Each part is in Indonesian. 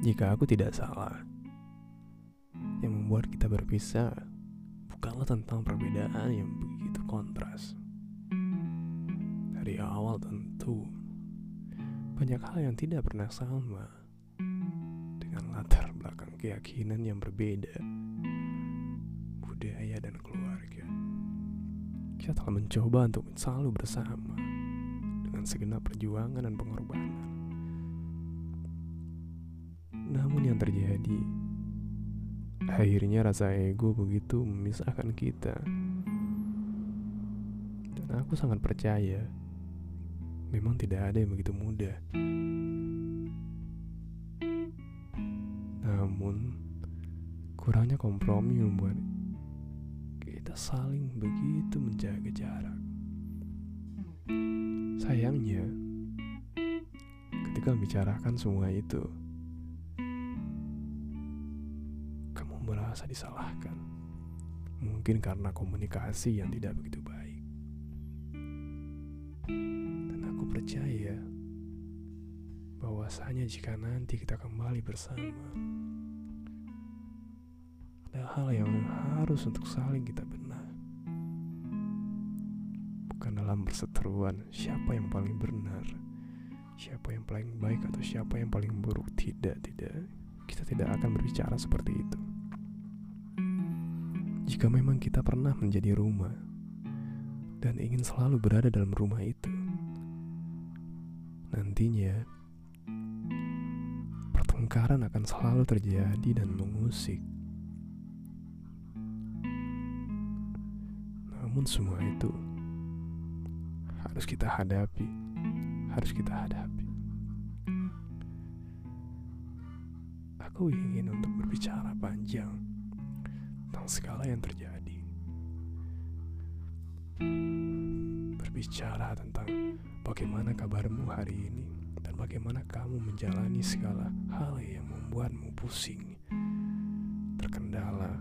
Jika aku tidak salah, yang membuat kita berpisah bukanlah tentang perbedaan yang begitu kontras. Dari awal tentu banyak hal yang tidak pernah sama dengan latar belakang keyakinan yang berbeda, budaya dan keluarga. Kita telah mencoba untuk selalu bersama dengan segenap perjuangan dan pengorbanan. Terjadi. Akhirnya rasa ego begitu memisahkan kita. Dan aku sangat percaya Memang tidak ada yang begitu mudah. Namun Kurangnya kompromi membuat Kita saling begitu menjaga jarak. Sayangnya Ketika membicarakan semua itu merasa disalahkan. Mungkin karena komunikasi yang tidak begitu baik. Dan aku percaya bahwasanya jika nanti kita kembali bersama, ada hal yang harus untuk saling kita benar. Bukan dalam perseteruan siapa yang paling benar, siapa yang paling baik atau siapa yang paling buruk. Tidak, tidak. Kita tidak akan berbicara seperti itu. Jika memang kita pernah menjadi rumah dan ingin selalu berada dalam rumah itu, nantinya pertengkaran akan selalu terjadi dan mengusik. Namun semua itu harus kita hadapi, harus kita hadapi. Aku ingin untuk berbicara panjang tentang segala yang terjadi. Berbicara tentang bagaimana kabarmu hari ini dan bagaimana kamu menjalani segala hal yang membuatmu pusing, terkendala.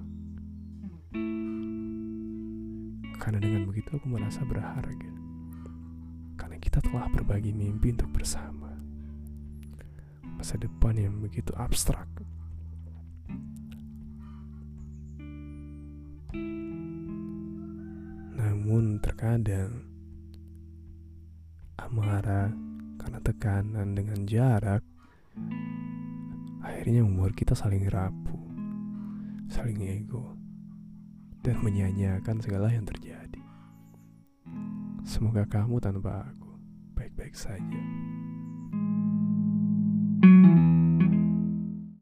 Karena dengan begitu aku merasa berharga. Karena kita telah berbagi mimpi untuk bersama. Masa depan yang begitu abstrak Namun terkadang amarah karena tekanan dengan jarak akhirnya membuat kita saling rapuh, saling ego, dan menyanyiakan segala yang terjadi. Semoga kamu tanpa aku baik-baik saja.